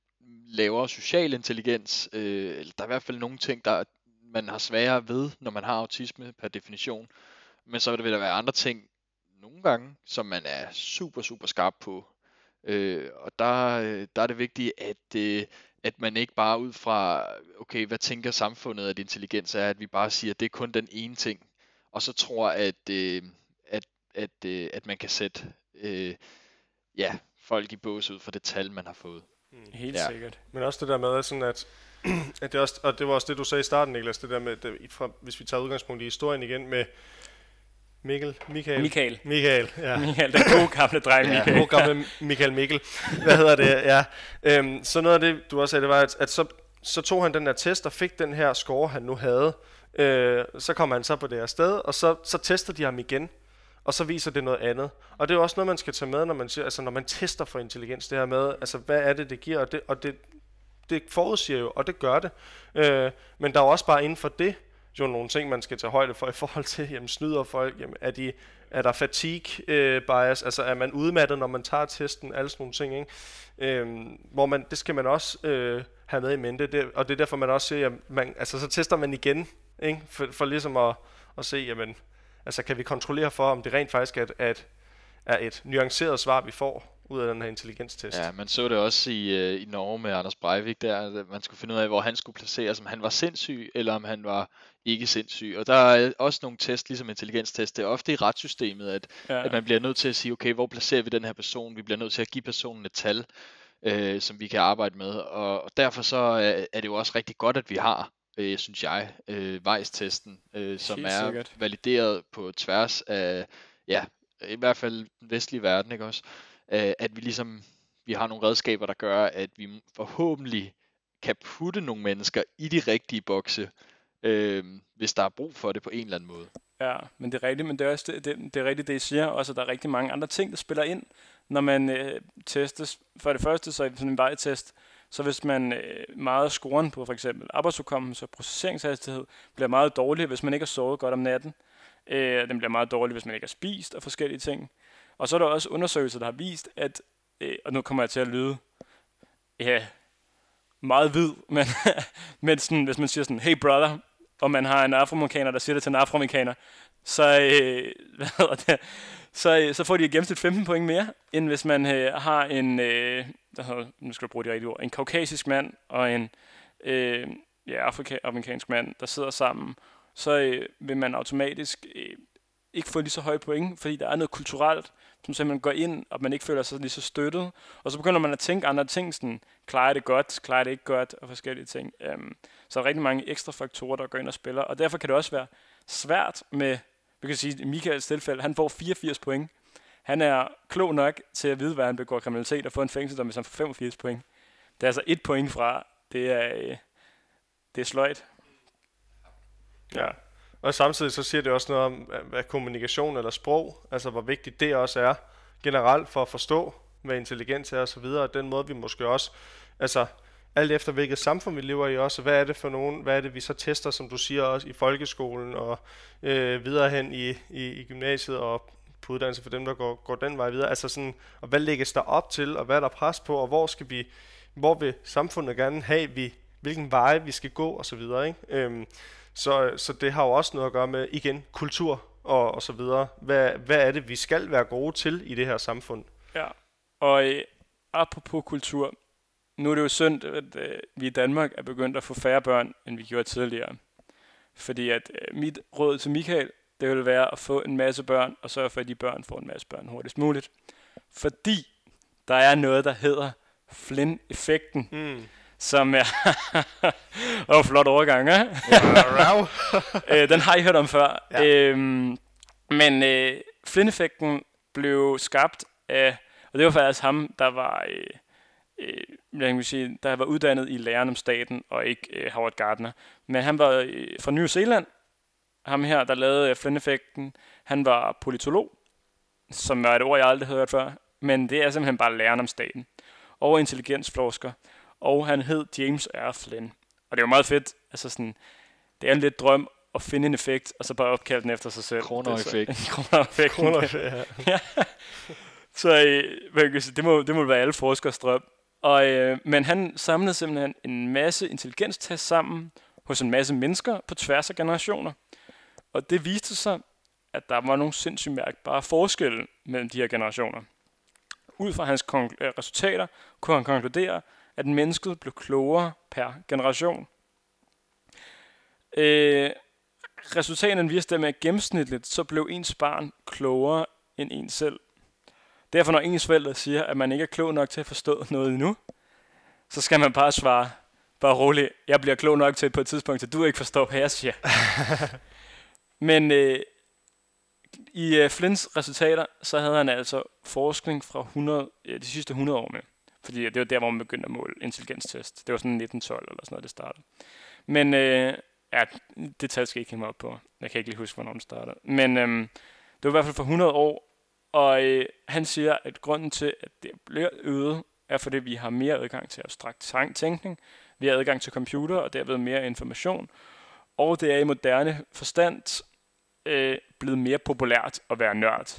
lavere social intelligens. Øh, eller der er i hvert fald nogle ting, der man har sværere ved, når man har autisme per definition. Men så vil der være andre ting, nogle gange, som man er super, super skarp på. Øh, og der, øh, der er det vigtigt, at, øh, at man ikke bare ud fra, okay, hvad tænker samfundet, at intelligens er, at vi bare siger, at det er kun den ene ting, og så tror, at, øh, at, at, øh, at man kan sætte øh, ja, folk i bås ud fra det tal, man har fået. Mm. Helt ja. sikkert. Men også det der med, sådan at, at det også, og det var også det, du sagde i starten, Niklas, det der med, det, fra, hvis vi tager udgangspunkt i historien igen, med Mikkel, Michael. Michael. Michael, ja. Michael, den gode gamle dreng, Michael. Ja, gode gamle Michael Mikkel. Hvad hedder det? Ja. Øhm, så noget af det, du også sagde, det var, at, at så, så tog han den der test og fik den her score, han nu havde. Øh, så kom han så på det her sted, og så, så tester de ham igen. Og så viser det noget andet. Og det er også noget, man skal tage med, når man, siger, altså, når man tester for intelligens. Det her med, altså, hvad er det, det giver? Og det, og det, det forudsiger jo, og det gør det. Øh, men der er jo også bare inden for det, jo nogle ting, man skal tage højde for i forhold til, jamen snyder folk, jamen er, de, er der fatigue øh, bias, altså er man udmattet, når man tager testen, alle sådan nogle ting, ikke? Øhm, hvor man, det skal man også øh, have med i mente, det, og det er derfor, man også siger, jamen, man, altså så tester man igen, ikke? For, for ligesom at, at se, jamen, altså kan vi kontrollere for, om det rent faktisk er et, er et, er et nuanceret svar, vi får, ud af den her intelligenstest. Ja, man så det også i, øh, i Norge med Anders Breivik der, man skulle finde ud af, hvor han skulle placeres, om han var sindssyg, eller om han var ikke sindssyg. Og der er også nogle test, ligesom intelligenstest, det er ofte i retssystemet, at, ja. at man bliver nødt til at sige, okay, hvor placerer vi den her person? Vi bliver nødt til at give personen et tal, øh, som vi kan arbejde med. Og, og derfor så er, er det jo også rigtig godt, at vi har øh, synes jeg, øh, vejstesten, øh, som Helt er sikkert. valideret på tværs af, ja, i hvert fald den vestlige verden, ikke også? øh, at vi ligesom vi har nogle redskaber, der gør, at vi forhåbentlig kan putte nogle mennesker i de rigtige bokse, øh, hvis der er brug for det på en eller anden måde. Ja, men det er rigtigt, men det er også det, det, det er rigtigt, det I siger, også at der er rigtig mange andre ting, der spiller ind, når man øh, testes. For det første, så er sådan en vejtest, så hvis man øh, meget scoren på for eksempel arbejdsudkommelse og processeringshastighed bliver meget dårlig, hvis man ikke har sovet godt om natten. Øh, den bliver meget dårlig, hvis man ikke har spist og forskellige ting. Og så er der også undersøgelser, der har vist, at, øh, og nu kommer jeg til at lyde, ja, meget hvid, men, men sådan, hvis man siger sådan, hey brother, og man har en afroamerikaner, der siger det til en afroamerikaner, så, øh, hvad hedder det, så, øh, så får de i gennemsnit 15 point mere, end hvis man øh, har en, øh, hedder, nu skal jeg bruge de rigtige ord, en kaukasisk mand og en øh, ja, afrikansk mand, der sidder sammen, så øh, vil man automatisk øh, ikke få lige så høje point, fordi der er noget kulturelt, som simpelthen går ind, og man ikke føler sig lige så støttet. Og så begynder man at tænke andre ting, sådan, klarer det godt, klarer det ikke godt, og forskellige ting. Um, så er der rigtig mange ekstra faktorer, der går ind og spiller, og derfor kan det også være svært med, du kan sige, at Michaels tilfælde, han får 84 point. Han er klog nok til at vide, hvad han begår kriminalitet, og få en fængselsdom, hvis han får 85 point. Det er altså et point fra, det er, øh, det er sløjt. Ja. Og samtidig så siger det også noget om, hvad kommunikation eller sprog, altså hvor vigtigt det også er generelt for at forstå, hvad intelligens er osv., og den måde vi måske også, altså alt efter hvilket samfund vi lever i også, hvad er det for nogen, hvad er det vi så tester, som du siger også i folkeskolen og øh, videre hen i, i, i gymnasiet og på uddannelse for dem, der går, går den vej videre, altså sådan, og hvad lægges der op til, og hvad er der pres på, og hvor skal vi, hvor vil samfundet gerne have, vi, hvilken vej vi skal gå, og så videre, ikke? Øhm, så, så det har jo også noget at gøre med, igen, kultur og, og så videre. Hvad, hvad er det, vi skal være gode til i det her samfund? Ja, og, øh, apropos kultur, nu er det jo synd, at øh, vi i Danmark er begyndt at få færre børn, end vi gjorde tidligere. Fordi at øh, mit råd til Michael, det vil være at få en masse børn, og sørge for, at de børn får en masse børn hurtigst muligt. Fordi der er noget, der hedder Flynn-effekten, Mm. som er... Oh, flot overgang, ja? Øh, den har I hørt om før. Ja. Øhm, men øh, Flynn-effekten blev skabt af, og det var faktisk ham, der var, øh, øh, jeg kan sige, der var uddannet i læren om staten, og ikke øh, Howard Gardner. Men han var øh, fra New Zealand, ham her, der lavede øh, Flynn-effekten. Han var politolog, som er et ord, jeg aldrig havde hørt før. Men det er simpelthen bare læren om staten. Og intelligensforsker. Og han hed James R. Flynn. Og det er jo meget fedt. Altså sådan, det er en lidt drøm at finde en effekt, og så bare opkalde den efter sig selv. Kroner-effekt. Er. Kroner, ja. Så øh, det, må, det må være alle forskers drøm. Og, øh, men han samlede simpelthen en masse intelligenstest sammen hos en masse mennesker på tværs af generationer. Og det viste sig, at der var nogle sindssygt mærkbare forskelle mellem de her generationer. Ud fra hans øh, resultater kunne han konkludere, at mennesket blev klogere per generation. Øh, resultaterne viste dem, at gennemsnitligt så blev ens barn klogere end en selv. Derfor når ens forældre siger, at man ikke er klog nok til at forstå noget endnu, så skal man bare svare, bare roligt, jeg bliver klog nok til på et tidspunkt, at du ikke forstår, hvad jeg siger. Men øh, i øh, Flints resultater, så havde han altså forskning fra 100, ja, de sidste 100 år med. Fordi det var der, hvor man begyndte at måle intelligenstest. Det var sådan 1912 eller sådan noget, det startede. Men øh, ja, det tal skal jeg ikke hænge mig op på. Jeg kan ikke lige huske, hvornår den startede. Men øh, det var i hvert fald for 100 år, og øh, han siger, at grunden til, at det bliver øget, er fordi vi har mere adgang til abstrakt tænkning, vi har adgang til computer og derved mere information, og det er i moderne forstand øh, blevet mere populært at være nørd.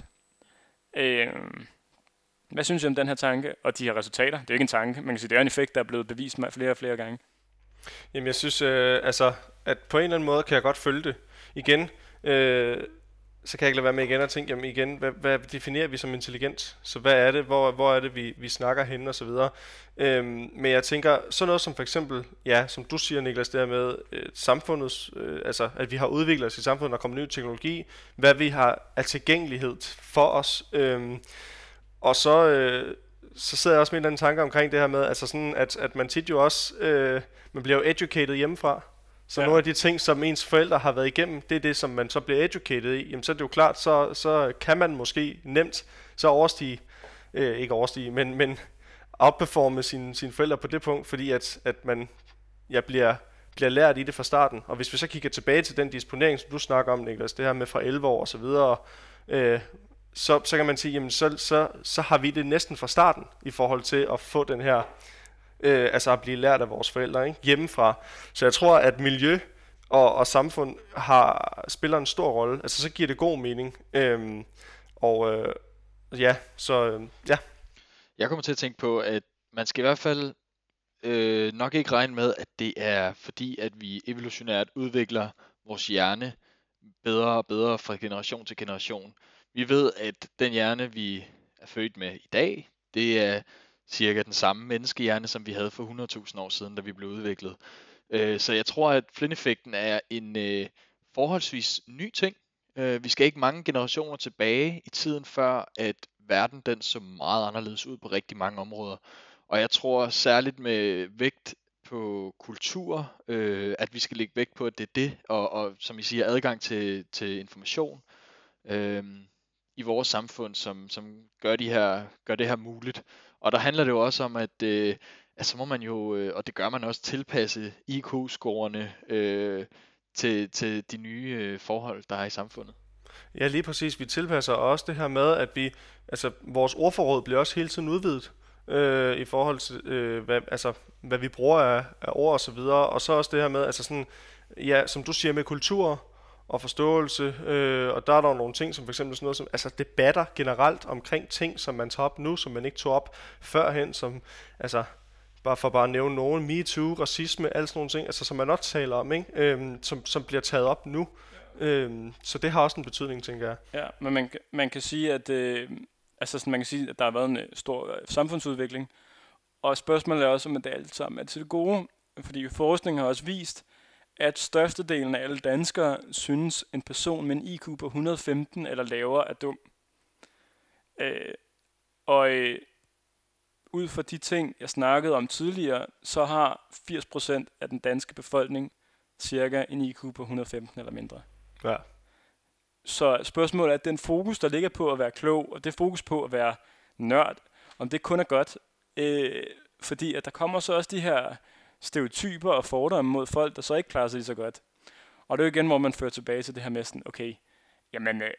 Øh, hvad synes I om den her tanke og de her resultater? Det er jo ikke en tanke, man kan sige, det er en effekt, der er blevet bevist mig flere og flere gange. Jamen, jeg synes, øh, altså, at på en eller anden måde kan jeg godt følge det. Igen, øh, så kan jeg ikke lade være med igen at tænke, jamen igen, hvad, hvad definerer vi som intelligent? Så hvad er det? Hvor, hvor er det, vi, vi snakker henne og så videre? Øhm, men jeg tænker, sådan noget som for eksempel, ja, som du siger, Niklas, det her med øh, samfundets, øh, altså at vi har udviklet os i samfundet, og kommer ny teknologi, hvad vi har af tilgængelighed for os. Øhm, og så, øh, så sidder jeg også med en eller anden tanke omkring det her med, altså sådan, at, at man tit jo også, øh, man bliver jo educated hjemmefra. Så Ja. nogle af de ting, som ens forældre har været igennem, det er det, som man så bliver educated i. Jamen så er det jo klart, så, så kan man måske nemt så overstige, øh, ikke overstige, men, men outperforme sine, sine forældre på det punkt, fordi at, at man ja, bliver, bliver lært i det fra starten. Og hvis vi så kigger tilbage til den disponering, som du snakker om, Niklas, det her med fra 11 år og så videre, øh, så, så kan man sige, jamen så, så, så har vi det næsten fra starten i forhold til at få den her, øh, altså at blive lært af vores forældre ikke? hjemmefra. Så jeg tror, at miljø og, og samfund har, spiller en stor rolle. Altså så giver det god mening. Øhm, og øh, ja, så øh, ja. Jeg kommer til at tænke på, at man skal i hvert fald øh, nok ikke regne med, at det er fordi, at vi evolutionært udvikler vores hjerne bedre og bedre fra generation til generation. Vi ved, at den hjerne, vi er født med i dag, det er cirka den samme menneskehjerne, som vi havde for 100.000 år siden, da vi blev udviklet. Øh, så jeg tror, at Flynn-effekten er en øh, forholdsvis ny ting. Øh, vi skal ikke mange generationer tilbage i tiden, før at verden den så meget anderledes ud på rigtig mange områder. Og jeg tror særligt med vægt på kultur, øh, at vi skal lægge vægt på, at det er det, og, og som I siger, adgang til, til information øh, i vores samfund, som, som gør, de her, gør det her muligt. Og der handler det jo også om, at øh, altså må man jo, øh, og det gør man også, tilpasse IQ-scorene øh, til, til de nye øh, forhold, der er i samfundet. Ja, lige præcis. Vi tilpasser også det her med, at vi, altså vores ordforråd bliver også hele tiden udvidet øh, i forhold til, øh, hvad, altså, hvad vi bruger af, af ord og så videre. Og så også det her med, altså sådan, ja, som du siger, med kultur og forståelse, øh, og der er der nogle ting, som for eksempel sådan noget som, altså debatter generelt omkring ting, som man tager op nu, som man ikke tog op førhen, som, altså, bare for bare at nævne nogen, MeToo, racisme, alle sådan nogle ting, altså som man også taler om, ikke? Øhm, som, som bliver taget op nu. Øhm, så det har også en betydning, tænker jeg. Ja, men man, man kan sige, at øh, Altså sådan, man kan sige, at der har været en øh, stor øh, samfundsudvikling. Og spørgsmålet er også, om det alt sammen er til det gode. Fordi forskning har også vist, at størstedelen af alle danskere synes, en person med en IQ på 115 eller lavere er dum. Øh, og øh, ud fra de ting, jeg snakkede om tidligere, så har 80% af den danske befolkning cirka en IQ på 115 eller mindre. Ja. Så spørgsmålet er, at den fokus, der ligger på at være klog, og det fokus på at være nørd, om det kun er godt. Øh, fordi at der kommer så også de her stereotyper og fordomme mod folk, der så ikke klarer sig lige så godt. Og det er jo igen, hvor man fører tilbage til det her med sådan, okay, jamen, øh,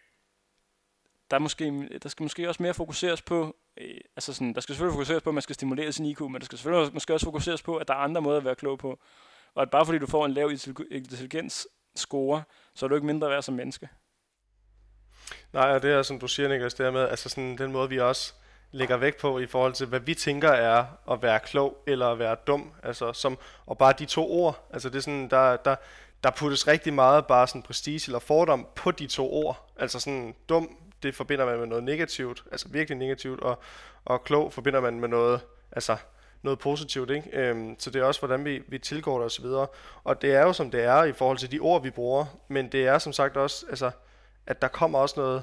der, er måske, der skal måske også mere fokuseres på, øh, altså sådan, der skal selvfølgelig fokuseres på, at man skal stimulere sin IQ, men der skal selvfølgelig også, måske også fokuseres på, at der er andre måder at være klog på. Og at bare fordi du får en lav intelligens score, så er du ikke mindre værd som menneske. Nej, og det er, som du siger, Niklas, det er med, altså sådan den måde, vi også lægger vægt på i forhold til, hvad vi tænker er at være klog eller at være dum. Altså, som, og bare de to ord. Altså, det er sådan, der, der, der puttes rigtig meget bare sådan prestige eller fordom på de to ord. Altså sådan dum, det forbinder man med noget negativt, altså virkelig negativt, og, og klog forbinder man med noget, altså noget positivt, ikke? Øhm, så det er også, hvordan vi, vi tilgår det og så videre. Og det er jo, som det er i forhold til de ord, vi bruger, men det er som sagt også, altså, at der kommer også noget,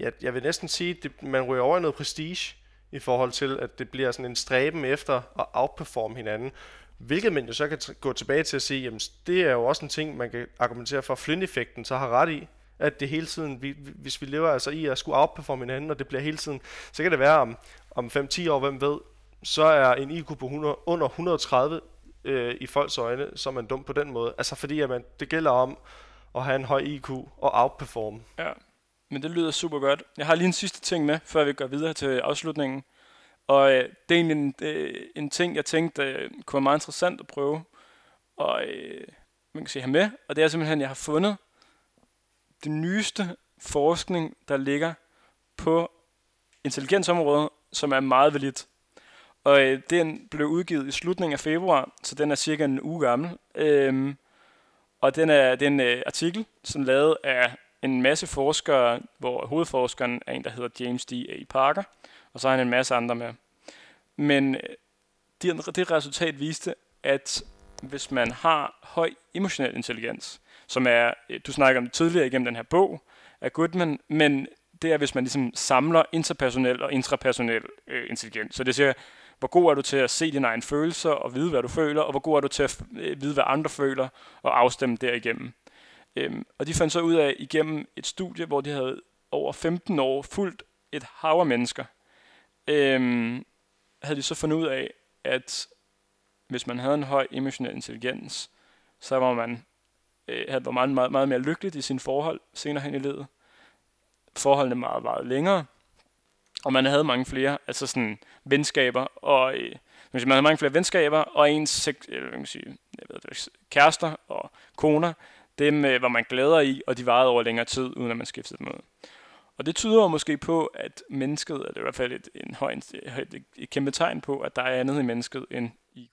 jeg, jeg vil næsten sige, at man ryger over i noget prestige, i forhold til, at det bliver sådan en stræben efter at outperforme hinanden. Hvilket man jo så kan gå tilbage til at sige, jamen det er jo også en ting, man kan argumentere for, Flynn-effekten så har ret i, at det hele tiden, vi, hvis vi lever altså i at skulle outperforme hinanden, og det bliver hele tiden, så kan det være om, om 5-10 år, hvem ved, så er en IQ på 100, under 130 øh, i folks øjne, så er man dum på den måde. Altså fordi at man, det gælder om at have en høj IQ og outperforme. Ja, men det lyder super godt. Jeg har lige en sidste ting med, før vi går videre til afslutningen. Og øh, det er egentlig en, øh, en ting, jeg tænkte øh, kunne være meget interessant at prøve. Og øh, man kan se her med. Og det er simpelthen, at jeg har fundet den nyeste forskning, der ligger på intelligensområdet, som er meget validt. Og øh, den blev udgivet i slutningen af februar, så den er cirka en uge gammel. Øhm, og den er, det er en øh, artikel, som er lavet af en masse forskere, hvor hovedforskeren er en, der hedder James D. A. Parker, og så har han en masse andre med. Men øh, det, det resultat viste, at hvis man har høj emotionel intelligens, som er, øh, du snakker om det tidligere igennem den her bog af Goodman, men det er, hvis man ligesom samler interpersonel og intrapersonel øh, intelligens. Så det siger, hvor god er du til at se dine egne følelser og vide, hvad du føler, og hvor god er du til at øh, vide, hvad andre føler, og afstemme derigennem. Øhm, og de fandt så ud af igennem et studie, hvor de havde over 15 år fuldt et hav af mennesker, øhm, havde de så fundet ud af, at hvis man havde en høj emotionel intelligens, så var man øh, havde var meget, meget, meget mere lykkelig i sine forhold senere hen i livet. Forholdene meget, meget længere, og man havde mange flere, altså sådan venskaber, og øh, man havde mange flere venskaber, og ens øh, hvad kan sige, jeg ved det, kærester og koner, dem øh, var man gladere i, og de varede over længere tid, uden at man skiftede dem ud. Og det tyder måske på, at mennesket, er det i hvert fald et, en høj, et, et kæmpe tegn på, at der er andet i mennesket end IQ.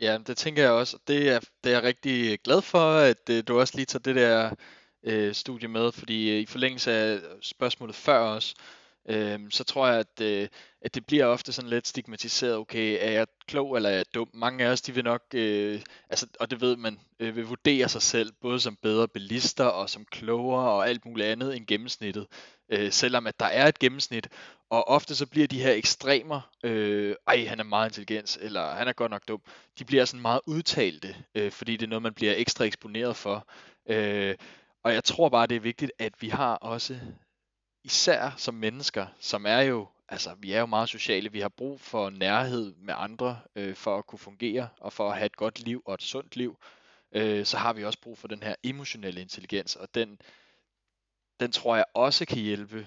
Ja, det tænker jeg også. Det er, det er jeg rigtig glad for, at øh, du også lige tager det der øh, studie med, fordi øh, i forlængelse af spørgsmålet før os, øhm, så tror jeg, at, øh, at det bliver ofte sådan lidt stigmatiseret, okay, er jeg klog eller er jeg dum? Mange af os, de vil nok, øh, altså, og det ved man, øh, vil vurdere sig selv, både som bedre bilister og som klogere og alt muligt andet end gennemsnittet, øh, selvom at der er et gennemsnit, og ofte så bliver de her ekstremer, øh, ej, han er meget intelligent, eller han er godt nok dum, de bliver sådan meget udtalte, øh, fordi det er noget, man bliver ekstra eksponeret for. Øh, og jeg tror bare, det er vigtigt, at vi har også især som mennesker, som er jo, altså vi er jo meget sociale, vi har brug for nærhed med andre, øh, for at kunne fungere, og for at have et godt liv og et sundt liv, øh, så har vi også brug for den her emotionelle intelligens, og den, den tror jeg også kan hjælpe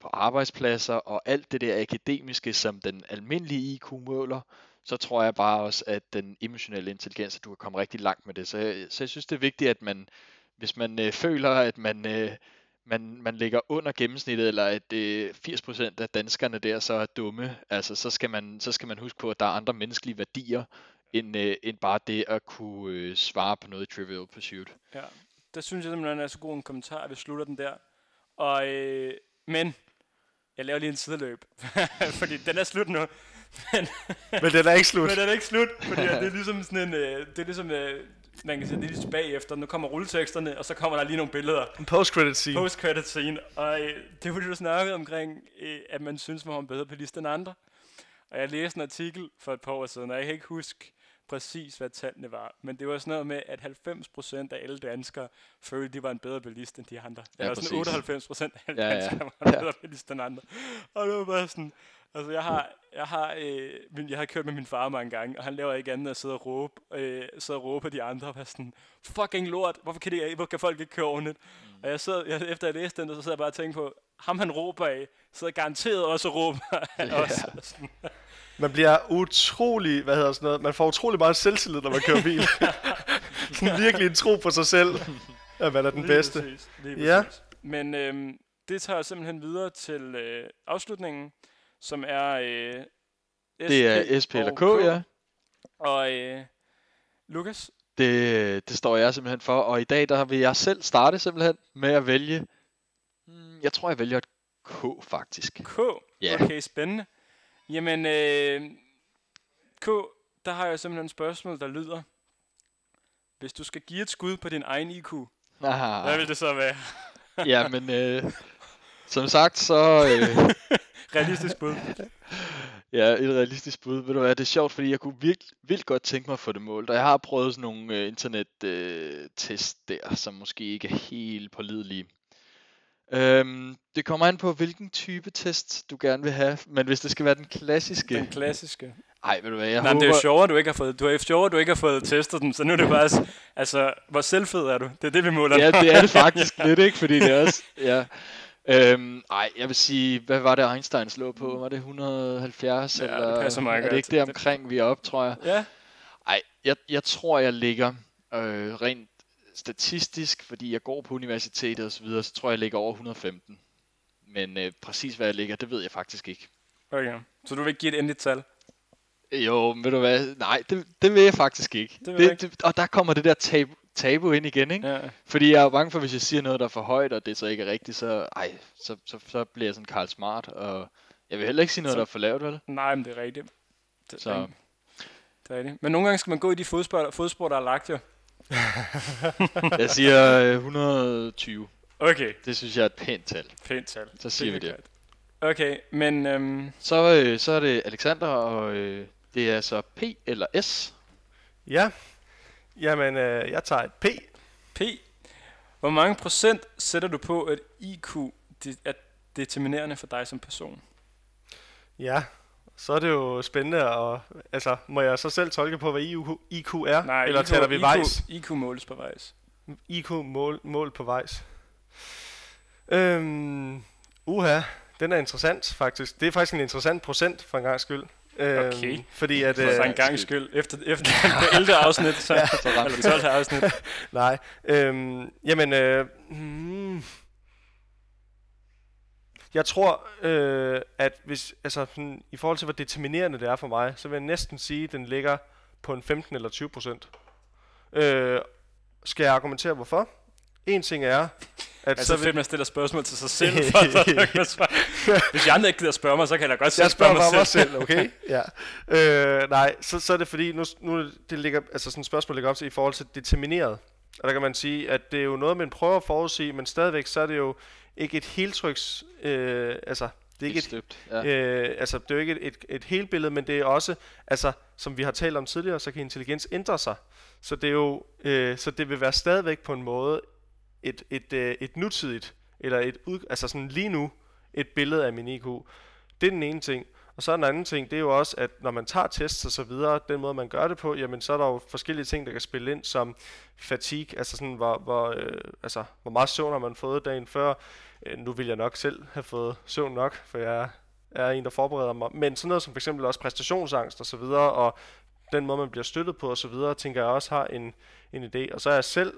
på arbejdspladser og alt det der akademiske, som den almindelige IQ måler, så tror jeg bare også, at den emotionelle intelligens, at du kan komme rigtig langt med det. Så jeg, så jeg synes, det er vigtigt, at man, hvis man øh, føler, at man øh, man, man ligger under gennemsnittet, eller at øh, 80% af danskerne der så er dumme, altså så skal, man, så skal man huske på, at der er andre menneskelige værdier, end, øh, end bare det at kunne øh, svare på noget i Trivial Pursuit. Ja, det synes jeg simpelthen er så god en kommentar, at vi slutter den der. Og, øh, men jeg laver lige en sideløb, fordi den er slut nu. Men, Men den er ikke slut. men den er ikke slut, fordi det er ligesom sådan en, øh, det er ligesom, øh, man kan sige, det er ligesom bagefter. Nu kommer rulleteksterne, og så kommer der lige nogle billeder. En post-credit scene. Post-credit scene. Og øh, det er fordi, du snakkede omkring, øh, at man synes, man var en bedre bilist end andre. Og jeg læste en artikel for et par år siden, og jeg kan ikke huske præcis, hvad tallene var. Men det var sådan noget med, at 90% af alle danskere følte, at de var en bedre bilist end de andre. Ja, Eller sådan præcis. 98% af alle Ja, ja. danskere var en Ja. bedre bilist end andre. Og det var bare sådan... Altså, jeg har, jeg har, øh, min, jeg har kørt med min far mange gange, og han laver ikke andet end at sidde og råbe, øh, sidde og råbe de andre, og være sådan, fucking lort, hvorfor kan, det, hvorfor kan folk ikke køre ordentligt? Mm. Og jeg sad, jeg, efter jeg læste den, så sad jeg bare og tænkte på, ham han råber af, sidder garanteret også og råber af Ja. os. Sådan. Man bliver utrolig, hvad hedder sådan noget, man får utrolig meget selvtillid, når man kører bil. sådan virkelig en tro på sig selv, at man er den Lige bedste. Præcis, lige Ja. præcis. Men øhm, det tager simpelthen videre til øh, afslutningen, som er øh, Det er SP eller K, ja. Og øh, Lukas, Det, det står jeg simpelthen for, og i dag der vil jeg selv starte simpelthen med at vælge, hmm, jeg tror jeg vælger et K faktisk. K. Ja. Okay, spændende. Jamen, øh, K, der har jeg simpelthen et spørgsmål, der lyder, hvis du skal give et skud på din egen IQ, hvad Ah, vil det så være? ja, men øh, som sagt, så øh, Realistisk bud. ja, et realistisk bud. Ved du hvad, det er sjovt, fordi jeg kunne virkelig, vildt godt tænke mig at få det målt, og jeg har prøvet sådan nogle øh, internet øh, der, som måske ikke er helt pålidelige. Øhm, det kommer an på, hvilken type test du gerne vil have, men hvis det skal være den klassiske... Den klassiske. Ej, ved du hvad, jeg Nej, men håber... det er jo sjovere, du ikke har fået, du er sjovere, du ikke har fået testet den, så nu er det bare, altså, hvor selvfed er du? Det er det, vi måler. Ja, det er det faktisk lidt, ikke? Fordi det er også... Ja. Øhm, ej, jeg vil sige, hvad var det Einstein slå på? Var det 170? Ja, det eller passer meget er det ikke det omkring, vi er oppe, tror jeg? ja. Ej, jeg, jeg tror, jeg ligger øh, rent statistisk, fordi jeg går på universitetet og så videre, så tror jeg, jeg ligger over 115. Men øh, præcis hvad jeg ligger, det ved jeg faktisk ikke. Okay. Så du vil ikke give et endeligt tal? Jo, men ved du hvad? Nej, det, det vil jeg faktisk ikke. Det vil jeg det, det, og der kommer det der tabu, tabu ind igen, ikke? Ja. Fordi jeg er bange for, hvis jeg siger noget, der er for højt, og det så ikke er rigtigt, så, ej, så, så, så bliver jeg sådan Karl Smart, og jeg vil heller ikke sige noget, Så- der er for lavt, vel? Nej, men det er rigtigt. Det, Så- det er rigtigt. Men nogle gange skal man gå i de fodspor, fodspor der er lagt jo. Jeg siger øh, 120. Okay, Det synes jeg er et pænt tal. pænt tal. Så siger vi er det. godt. Okay, men øhm, Så, øh, så er det Alexander, og øh, det er så P eller S. Ja. Jamen, øh, jeg tager et P. P. Hvor mange procent sætter du på, at IQ det er determinerende for dig som person? Ja. Så er det jo spændende, og altså, må jeg så selv tolke på, hvad IQ, IQ er? Nej, eller IQ, taler vi IQ, vejs? IQ måles på vejs. IQ mål, mål på vejs. Øhm, uha, den er interessant faktisk. Det er faktisk en interessant procent for en gang skyld. Øhm, Okay. Fordi at... For Øh, en gang skyld. Efter, efter det 11. afsnit, så, ja, Så eller 12. afsnit. nej. Øhm, jamen, øh, hmm, jeg tror, øh, at hvis, altså, sådan, i forhold til, hvor determinerende det er for mig, så vil jeg næsten sige, at den ligger på en 15 eller 20 procent. Øh, skal jeg argumentere hvorfor? En ting er, at Altså vil- fedt, man stiller spørgsmål til sig selv, for så. Hvis jeg andre ikke gider spørge mig, så kan jeg da godt selv Jeg spørge bare mig selv, okay? ja. Øh, nej, så, så er det fordi, nu, nu det ligger, altså sådan et spørgsmål ligger op til i forhold til determineret. Og der kan man sige, at det er jo noget, man prøver at forudsige, men stadigvæk så er det jo ikke et heltryks, øh, altså det er ikke et, støbt. Ja. øh, altså det er jo ikke et, et, et helt billede, men det er også, altså som vi har talt om tidligere, så kan intelligens ændre sig. Så det er jo, øh, så det vil være stadigvæk på en måde et, et, øh, et nutidigt, eller et ud, altså sådan lige nu, et billede af min IQ. Det er den ene ting. Og så en anden ting, det er jo også, at når man tager tests og så videre, den måde man gør det på, jamen så er der jo forskellige ting, der kan spille ind, som fatigue, altså sådan, hvor, hvor, øh, altså, hvor meget søvn har man fået dagen før. Øh, nu vil jeg nok selv have fået søvn nok, for jeg er en, der forbereder mig. Men sådan noget som for eksempel også præstationsangst og så videre, og den måde, man bliver støttet på og så videre, tænker jeg også har en, en idé. Og så er jeg selv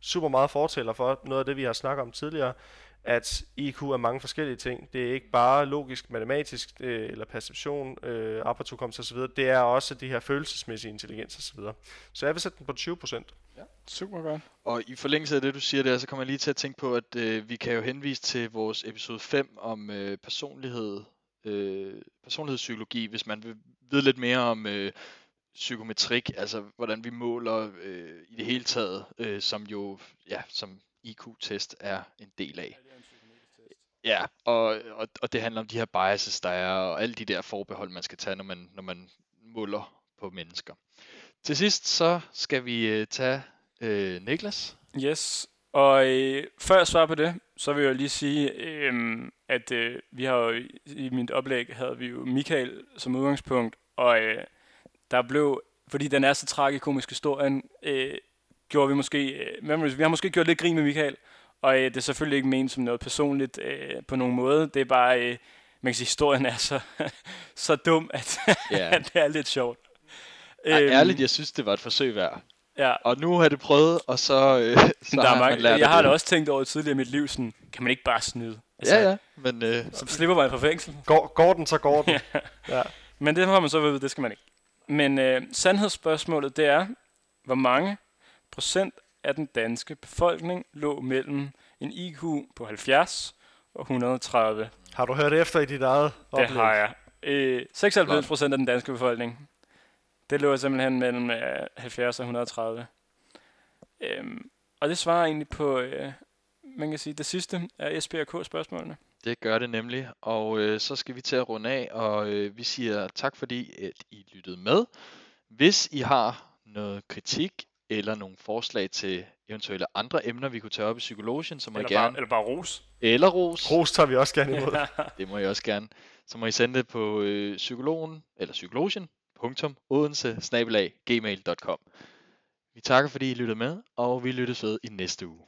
super meget fortæller for noget af det, vi har snakket om tidligere, at IQ er mange forskellige ting. Det er ikke bare logisk, matematisk øh, eller perception, øh, appertukommelse osv. Det er også de her følelsesmæssige intelligens osv. Så, så jeg vil sætte den på 20%. Ja, super godt. Og i forlængelse af det, du siger der, så kommer jeg lige til at tænke på, at øh, vi kan jo henvise til vores episode 5 om øh, personlighed, øh, personlighedspsykologi, hvis man vil vide lidt mere om øh, psykometrik, altså hvordan vi måler øh, i det hele taget, øh, som jo, ja, som IQ-test er en del af. Ja, og, og, og det handler om de her biases, der er, og alle de der forbehold, man skal tage, når man, når man måler på mennesker. Til sidst så skal vi øh, tage øh, Niklas. Yes, og øh, før jeg svarer på det, så vil jeg lige sige, øh, at øh, vi har jo i mit oplæg havde vi jo Michael som udgangspunkt, og øh, der blev, fordi den er så tragikomisk historien, øh, gjorde vi måske, øh, memories, vi har måske gjort lidt grin med Michael, og øh, det er selvfølgelig ikke ment som noget personligt øh, på nogen måde, det er bare, øh, man kan sige, historien er så, så dum, at, yeah. at det er lidt sjovt. Ej, øhm, ærligt, jeg synes, det var et forsøg værd. Ja. Og nu har det prøvet, og så, øh, så der har mange, man lært Jeg har da også tænkt over tidligere i mit liv, sådan, kan man ikke bare snyde? Altså, ja, ja. Men, øh, så slipper man fra fængsel. Går, går den, så går den. ja. Men det har man så ved, det skal man ikke. Men øh, sandhedsspørgsmålet, det er, hvor mange procent af den danske befolkning lå mellem en IQ på 70 og 130. Har du hørt efter i dit eget oplæg? Det har jeg. Øh, 96 procent af den danske befolkning. Det lå simpelthen mellem øh, 70 og 130. Øhm, og det svarer egentlig på, øh, man kan sige, det sidste af SPRK-spørgsmålene. Det gør det nemlig, og øh, så skal vi til at runde af, og øh, vi siger tak fordi, at I lyttede med. Hvis I har noget kritik eller nogle forslag til eventuelle andre emner, vi kunne tage op i psykologien, så må eller I gerne... Bare, eller bare ros. Eller ros. Ros tager vi også gerne imod. det må I også gerne. Så må I sende det på øh, psykologen, eller psykologien.odense Vi takker fordi I lyttede med, og vi lyttes ved i næste uge.